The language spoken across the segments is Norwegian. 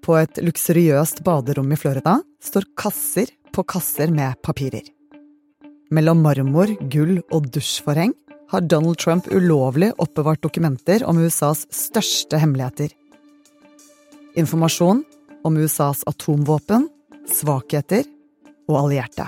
På et luksuriøst baderom i Florida står kasser på kasser med papirer. Mellom marmor, gull og dusjforheng har Donald Trump ulovlig oppbevart dokumenter om USAs største hemmeligheter. Informasjon om USAs atomvåpen, svakheter og allierte.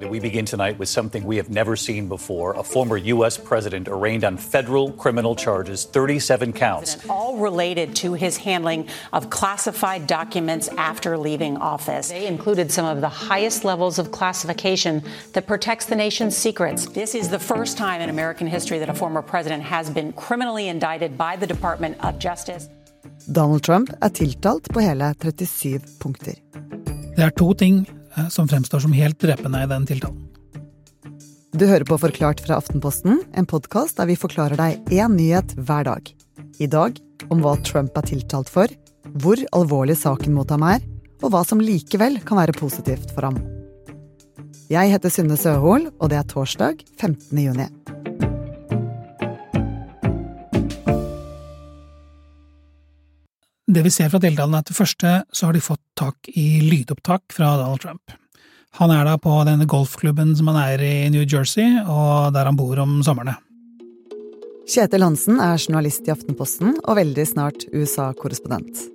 We begin tonight with something we have never seen before. A former U.S. president arraigned on federal criminal charges, 37 counts. All related to his handling of classified documents after leaving office. They included some of the highest levels of classification that protects the nation's secrets. This is the first time in American history that a former president has been criminally indicted by the Department of Justice. Donald Trump er tiltalt på hele 37 punkter. Det er to ting som fremstår som helt drepende i den tiltalen. Du hører på Forklart fra Aftenposten, en podkast der vi forklarer deg én nyhet hver dag. I dag om hva Trump er tiltalt for, hvor alvorlig saken mot ham er, og hva som likevel kan være positivt for ham. Jeg heter Synne Søhol, og det er torsdag 15. juni. Det vi ser fra deltakerne, er at det første så har de fått tak i lydopptak fra Donald Trump. Han er da på denne golfklubben som han eier i New Jersey, og der han bor om somrene. Kjetil Hansen er journalist i Aftenposten og veldig snart USA-korrespondent.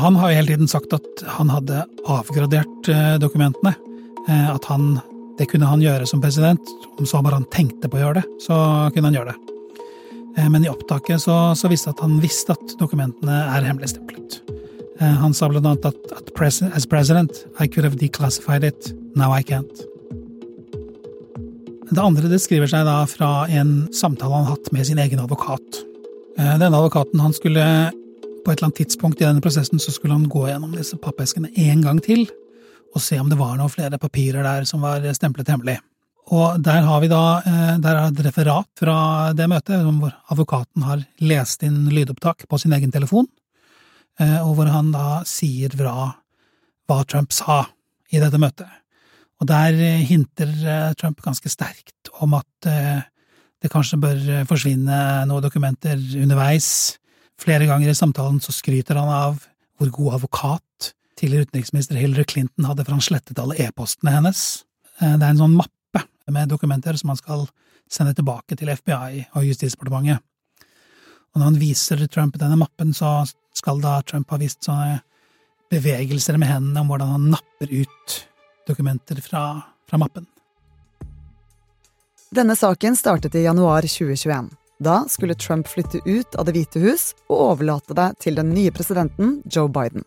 Han har jo hele tiden sagt at han hadde avgradert eh, dokumentene. Eh, at han, det kunne han gjøre som president. Om så bare han tenkte på å gjøre det, så kunne han gjøre det. Eh, men i opptaket så, så visste at han visste at dokumentene er hemmeligstemplet. Eh, han sa blant annet at, at as president, I could have declassified it, now I can't. Det andre det skriver seg da fra en samtale han hatt med sin egen advokat. Eh, denne advokaten han skulle på et eller annet tidspunkt i denne prosessen så skulle han gå gjennom disse pappeskene en gang til og se om det var noen flere papirer der som var stemplet hemmelig. Og der har vi da eh, der er et referat fra det møtet, hvor advokaten har lest inn lydopptak på sin egen telefon, eh, og hvor han da sier fra hva Trump sa i dette møtet. Og der hinter eh, Trump ganske sterkt om at det kanskje bør forsvinne noen dokumenter underveis. Flere ganger i samtalen så skryter han av hvor god advokat tidligere utenriksminister Hillary Clinton hadde, for han slettet alle e-postene hennes. Det er en sånn mappe med dokumenter som han skal sende tilbake til FBI og Justisdepartementet. Og når han viser Trump denne mappen, så skal da Trump ha vist sånne bevegelser med hendene om hvordan han napper ut dokumenter fra, fra mappen. Denne saken startet i januar 2021. Da skulle Trump flytte ut av Det hvite hus og overlate det til den nye presidenten Joe Biden.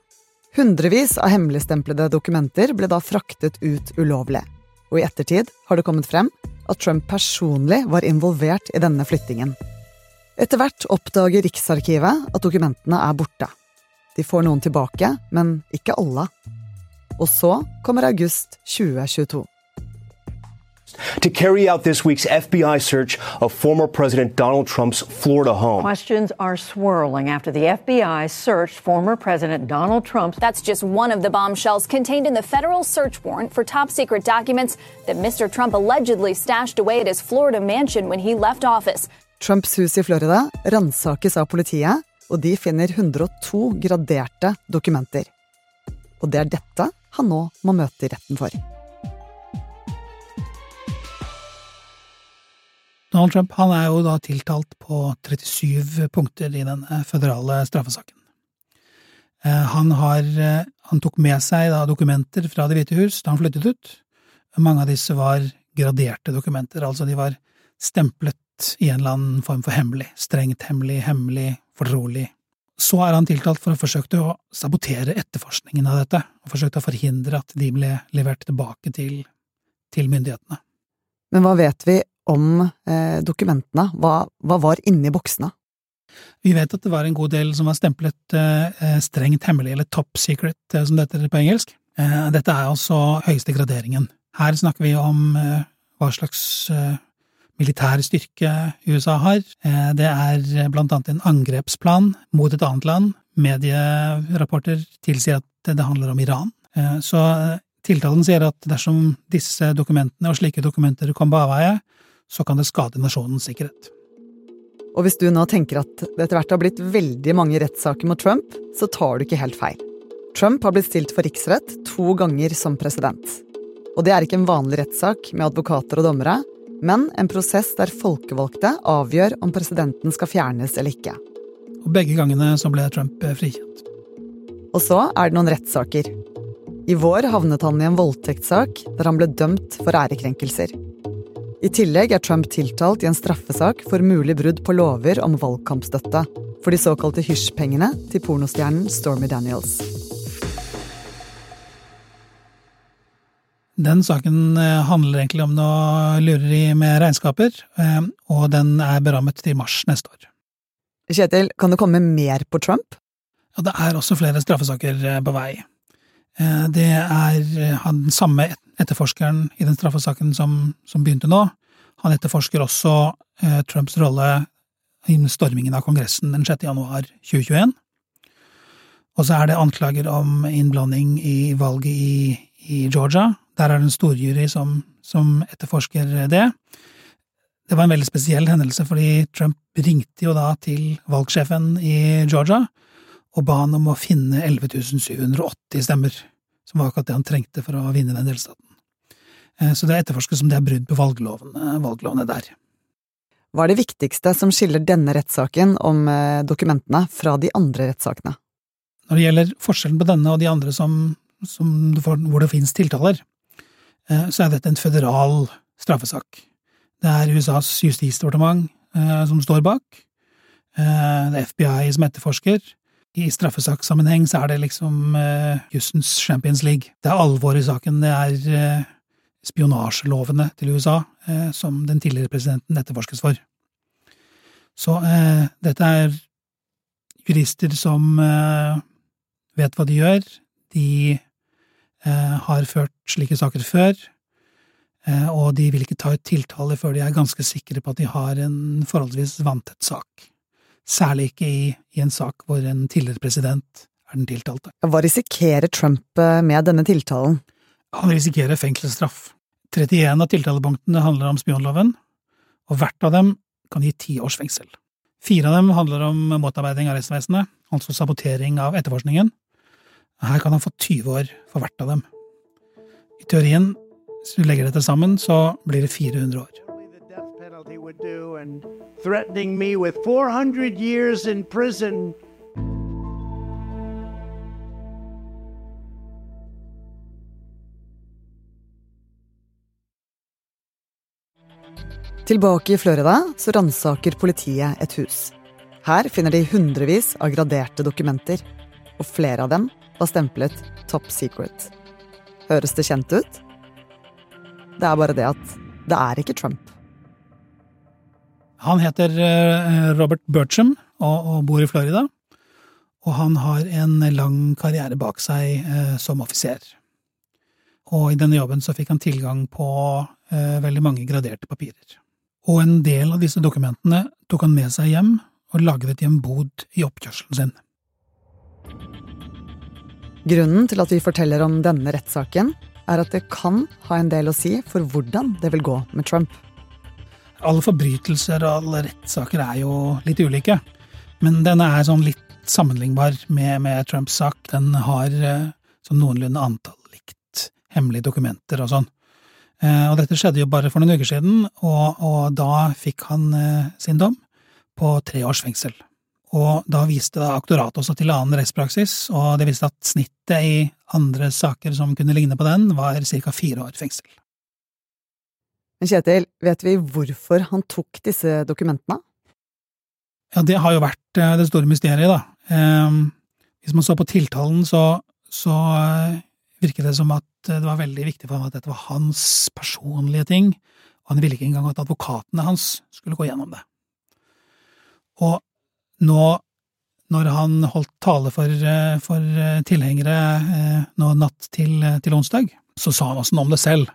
Hundrevis av hemmeligstemplede dokumenter ble da fraktet ut ulovlig og i ettertid har det kommet frem at Trump personlig var involvert i denne flyttingen. Etter hvert oppdager Riksarkivet at dokumentene er borte. De får noen tilbake, men ikke alle. Og så kommer august 2022 to carry out this week's FBI search of former President Donald Trump's Florida home. Questions are swirling after the FBI searched former President Donald Trump. That's just one of the bombshells contained in the federal search warrant for top secret documents that Mr. Trump allegedly stashed away at his Florida mansion when he left office. Trumps hus i Florida ransakes av politiet, og de finner 102 graderte dokumenter. Og det er dette han nå må møte i retten for. Donald Trump han er jo da tiltalt på 37 punkter i den føderale straffesaken. Eh, han, har, eh, han tok med seg da dokumenter fra Det hvite hus da han flyttet ut. Mange av disse var graderte dokumenter, altså de var stemplet i en eller annen form for hemmelig. Strengt hemmelig, hemmelig, fortrolig. Så er han tiltalt for å ha forsøkt å sabotere etterforskningen av dette, og forsøkt å forhindre at de ble levert tilbake til, til myndighetene. Men hva vet vi om eh, dokumentene. Hva, hva, var inni boksene? Vi vet at det var en god del som var stemplet eh, eh strengt hemmelig, eller top secret, eh, som det heter på engelsk. Eh, dette er altså høyeste graderingen. Her snakker vi om eh, hva slags militær styrke USA har. det er blant annet en angrepsplan mot et annet land. Medierapporter tilsier at det handler om Iran. Så tiltalen sier at dersom disse dokumentene og slike dokumenter kom på avveie, så kan det skade nasjonens sikkerhet. Og hvis du nå tenker at det etter hvert har blitt veldig mange rettssaker mot Trump, så tar du ikke helt feil. Trump har blitt stilt for riksrett to ganger som president. Og det er ikke en vanlig rettssak med advokater og dommere, men en prosess der folkevalgte avgjør om presidenten skal fjernes eller ikke. Og begge gangene så ble Trump eh, frikjent. Og så er det noen rettssaker. I vår havnet han i en voldtektssak der han ble dømt for ærekrenkelser. I tillegg er Trump tiltalt i en straffesak for mulig brudd på lover om valgkampstøtte for de såkalte hysjpengene til pornostjernen Stormy Daniels. Den saken eh, handler egentlig om noe lureri med regnskaper, eh, og den er berammet til mars neste år. Kjetil, kan det komme mer på Trump? Ja, det er også flere straffesaker eh, på vei. Det er den samme etterforskeren i den straffesaken som, som begynte nå. Han etterforsker også eh, Trumps rolle i stormingen av Kongressen den 6. januar 2021. Og så er det anklager om innblanding i valget i, i Georgia. Der er det en storjury som, som etterforsker det. Det var en veldig spesiell hendelse, fordi Trump ringte jo da til valgsjefen i Georgia og ba han om å finne 11 780 stemmer, som var akkurat det han trengte for å vinne den delstaten. Eh, så det etterforskes som det er brudd på valglovene, valglovene der. Hva er det viktigste som skiller denne rettssaken om eh, dokumentene fra de andre rettssakene? Når det gjelder forskjellen på denne og de andre som, som, hvor det finnes tiltaler, eh, så er dette en føderal straffesak. Det er USAs justisdepartement som står bak. Det er FBI som etterforsker. I straffesakssammenheng så er det liksom jussens Champions League. Det er alvor i saken. Det er spionasjelovene til USA, uh, som den tidligere presidenten etterforskes for. Så uh, dette er jurister som eh, vet hva de gjør. De eh, har ført slike saker før, eh, og de vil ikke ta ut tiltale før de er ganske sikre på at de har en forholdsvis vanntett sak. Særlig ikke i, i en sak hvor en tidligere president er den tiltalte. Hva risikerer Trump eh, med denne tiltalen? Han risikerer fengselsstraff. 31 av tiltalepunktene handler om spionloven, og hvert av dem kan gi ti års fengsel. Fire av dem handler om motarbeiding av rettsvesenet, altså sabotering av etterforskningen. Her kan han få 20 år for hvert av dem. I teorien, hvis du legger dette sammen, så blir det 400 år. Threatening me with 400 years in prison Tilbake i Florida så ransaker politiet et hus. Her finner de hundrevis av graderte dokumenter, og flere av dem var stemplet Top Secret. Høres det kjent ut? Det er bare det at det er ikke Trump. Han heter eh, Robert Burcham og, bor i Florida. Og han har en lang karriere bak seg eh, som offiser. Og i denne jobben så fikk han tilgang på eh, veldig mange graderte papirer og en del av disse dokumentene tok han med seg hjem og lagret i en bod i oppkjørselen sin. Grunnen til at vi forteller om denne rettssaken, er at det kan ha en del å si for hvordan det vil gå med Trump. Alle forbrytelser og alle rettssaker er jo litt ulike, men denne er sånn litt sammenlignbar med, med Trumps sak. Den har eh, sånn noenlunde antall likt hemmelige dokumenter og sånn. Eh, og dette skjedde jo bare for noen uker siden, og, og da fikk han eh, sin dom på tre års fengsel. Og da viste aktoratet også til annen rettspraksis, og det viste at snittet i andre saker som kunne ligne på den, var ca. fire år fengsel. Men Kjetil, vet vi hvorfor han tok disse dokumentene? Ja, det har jo vært eh, det store mysteriet, da. Hvis man så på tiltalen, så, så virket det som at det var veldig viktig for ham at dette var hans personlige ting, og han ville ikke engang at advokatene hans skulle gå gjennom det. Og nå, når han holdt tale for, for tilhengere eh, nå natt til, til, onsdag, så sa han også noe om det selv.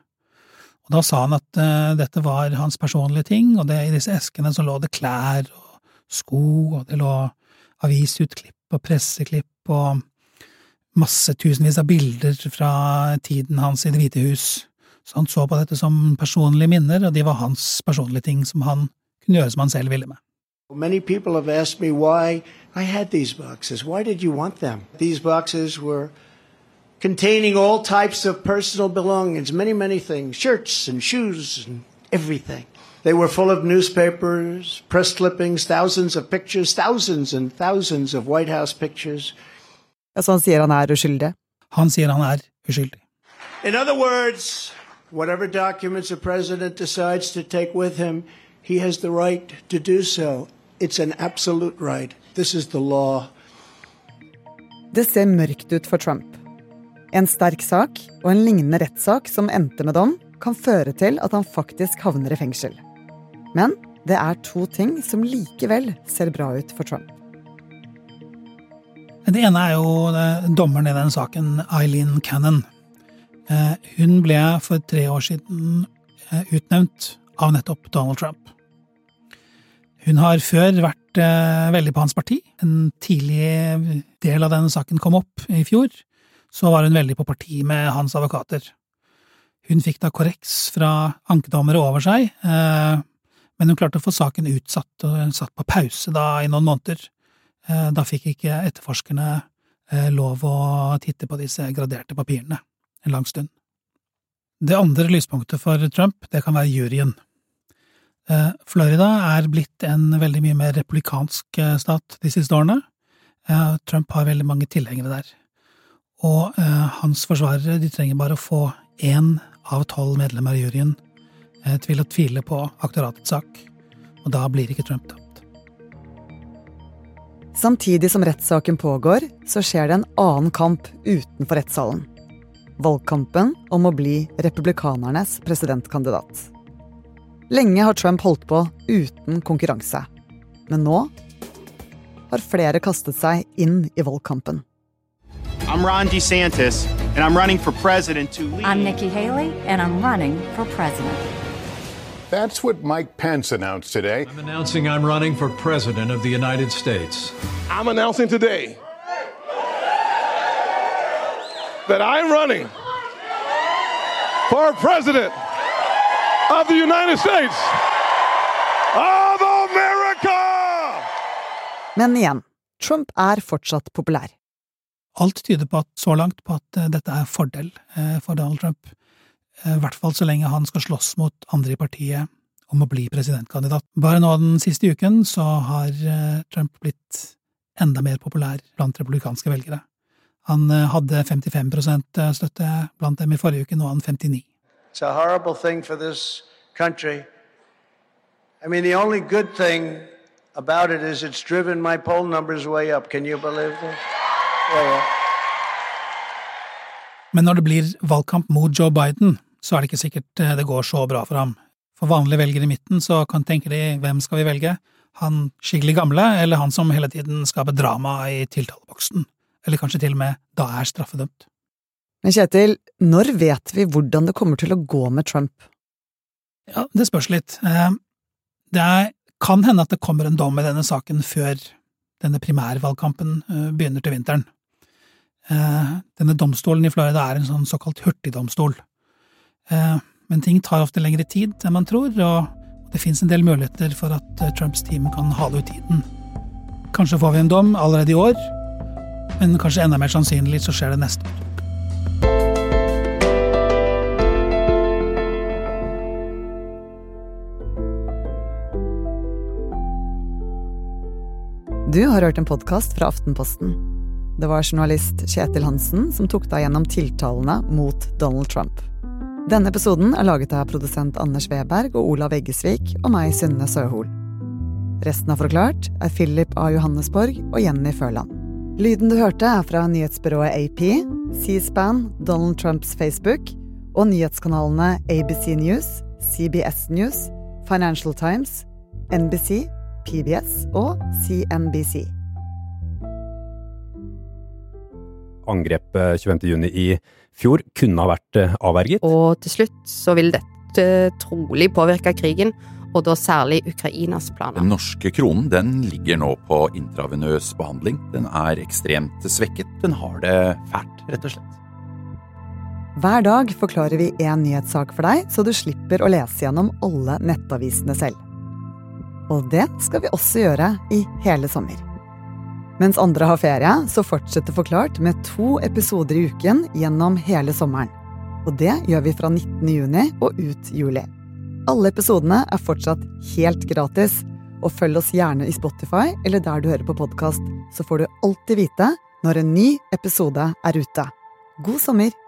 Og da sa han at uh, dette var hans personlige ting, og det, i disse eskene så lå det klær og sko, og det lå avisutklipp og presseklipp og masse tusenvis av bilder fra tiden hans i Det hvite hus, så han så på dette som personlige minner, og de var hans personlige ting som han kunne gjøre som han selv ville med. Many people have asked me why I had these boxes. Why did you want them? These boxes were containing all types of personal belongings, many, many things shirts and shoes and everything. They were full of newspapers, press clippings, thousands of pictures, thousands and thousands of White House pictures. Så han sier han er uskyldig? Han sier han er uskyldig. In other words, whatever documents a president decides to take with him, he has the right to do so. It's an absolute right. This is the law. Det ser mørkt ut for Trump. En sterk sak og en lignende rettssak som endte med dom, kan føre til at han faktisk havner i fengsel. Men det er to ting som likevel ser bra ut for Trump. Det ene er jo eh, dommeren i den saken, Eileen Cannon. Eh, hun ble for tre år siden eh, utnevnt av nettopp Donald Trump. Hun har før vært veldig på hans parti. En tidlig del av denne saken kom opp i fjor. Så var hun veldig på parti med hans advokater. Hun fikk da korreks fra ankedommere over seg, men hun klarte å få saken utsatt og satt på pause da i noen måneder. Eh, da fikk ikke etterforskerne eh, lov å titte på disse graderte papirene en lang stund. Det andre lyspunktet for Trump, det kan være juryen. Eh, Florida er blitt en veldig mye mer republikansk stat de siste årene. Trump har veldig mange tilhengere der. Og hans forsvarere de trenger bare å få én av tolv medlemmer av juryen til å tvile på aktoratets sak, og da blir ikke Trump tapt. Samtidig som rettssaken pågår, så skjer det en annen kamp utenfor rettssalen. Valgkampen om å bli republikanernes presidentkandidat. Lenge har Trump holdt på uten konkurranse. Men nå har flere kastet seg inn i valgkampen. I'm Ron DeSantis, and I'm running for president to lead. I'm Nikki Haley, and I'm running for president. That's what Mike Pence announced today. I'm announcing I'm running for President of the United States. I'm announcing today that I'm running for President of the United States of America! Men igjen, Trump er fortsatt populær. Alt tyder på at, så langt på at eh, dette er fordel eh, for Donald Trump. Eh, I hvert fall så lenge han skal slåss mot andre i partiet om å bli presidentkandidat. Bare nå den siste uken så har Trump blitt enda mer populær blant republikanske velgere. Han hadde 55% støtte blant dem i forrige uke, nå har han 59. It's a horrible thing for this country. I mean, the only good thing about it is it's driven my poll numbers way up. Can you believe that? Men når det blir valgkamp mot Joe Biden, så er det ikke sikkert eh, det går så bra for ham. For vanlige velgere i midten så kan tenke de hvem skal vi velge, han skikkelig gamle eller han som hele tiden skaper drama i tiltaleboksen, eller kanskje til og med da er straffedømt. Men Kjetil, når vet vi hvordan det kommer til å gå med Trump? Ja, det spørs litt. Eh, det er, kan hende at det kommer en dom i denne saken før denne primærvalgkampen eh, begynner til vinteren. Denne domstolen i Florida er en sånn såkalt hurtigdomstol. Eh, men ting tar ofte lengre tid enn man tror, og det fins en del muligheter for at eh, Trumps team kan hale ut tiden. Kanskje får vi en dom allerede i år, men kanskje enda mer sannsynlig så skjer det neste år. Du har hørt en podkast fra Aftenposten. Det var journalist Kjetil Hansen som tok deg gjennom tiltalene mot Donald Trump. Denne episoden er laget av produsent Anders Weberg og Olav Eggesvik og meg, Synne Søhol. Resten av Forklart er Philip A. Johannesborg og Jenny Førland. Lyden du hørte, er fra nyhetsbyrået AP, C-SPAN, Donald Trumps Facebook og nyhetskanalene ABC News, CBS News, Financial Times, NBC, PBS og CNBC. Angrepet 25.6 i fjor kunne ha vært eh, avverget. Og til slutt så vil dette trolig påvirke krigen, og da særlig Ukrainas planer. Den norske kronen den ligger nå på intravenøs behandling. Den er ekstremt svekket. Den har det fælt, rett og slett. Hver dag forklarer vi én nyhetssak for deg, så du slipper å lese gjennom alle nettavisene selv. Og det skal vi også gjøre i hele sommer. Mens andre har ferie, så fortsetter Forklart med to episoder i uken gjennom hele sommeren. Og det gjør vi fra 19. juni og ut juli. Alle episodene er fortsatt helt gratis, og følg oss gjerne i Spotify eller der du hører på podkast, så får du alltid vite når en ny episode er ute. God sommer!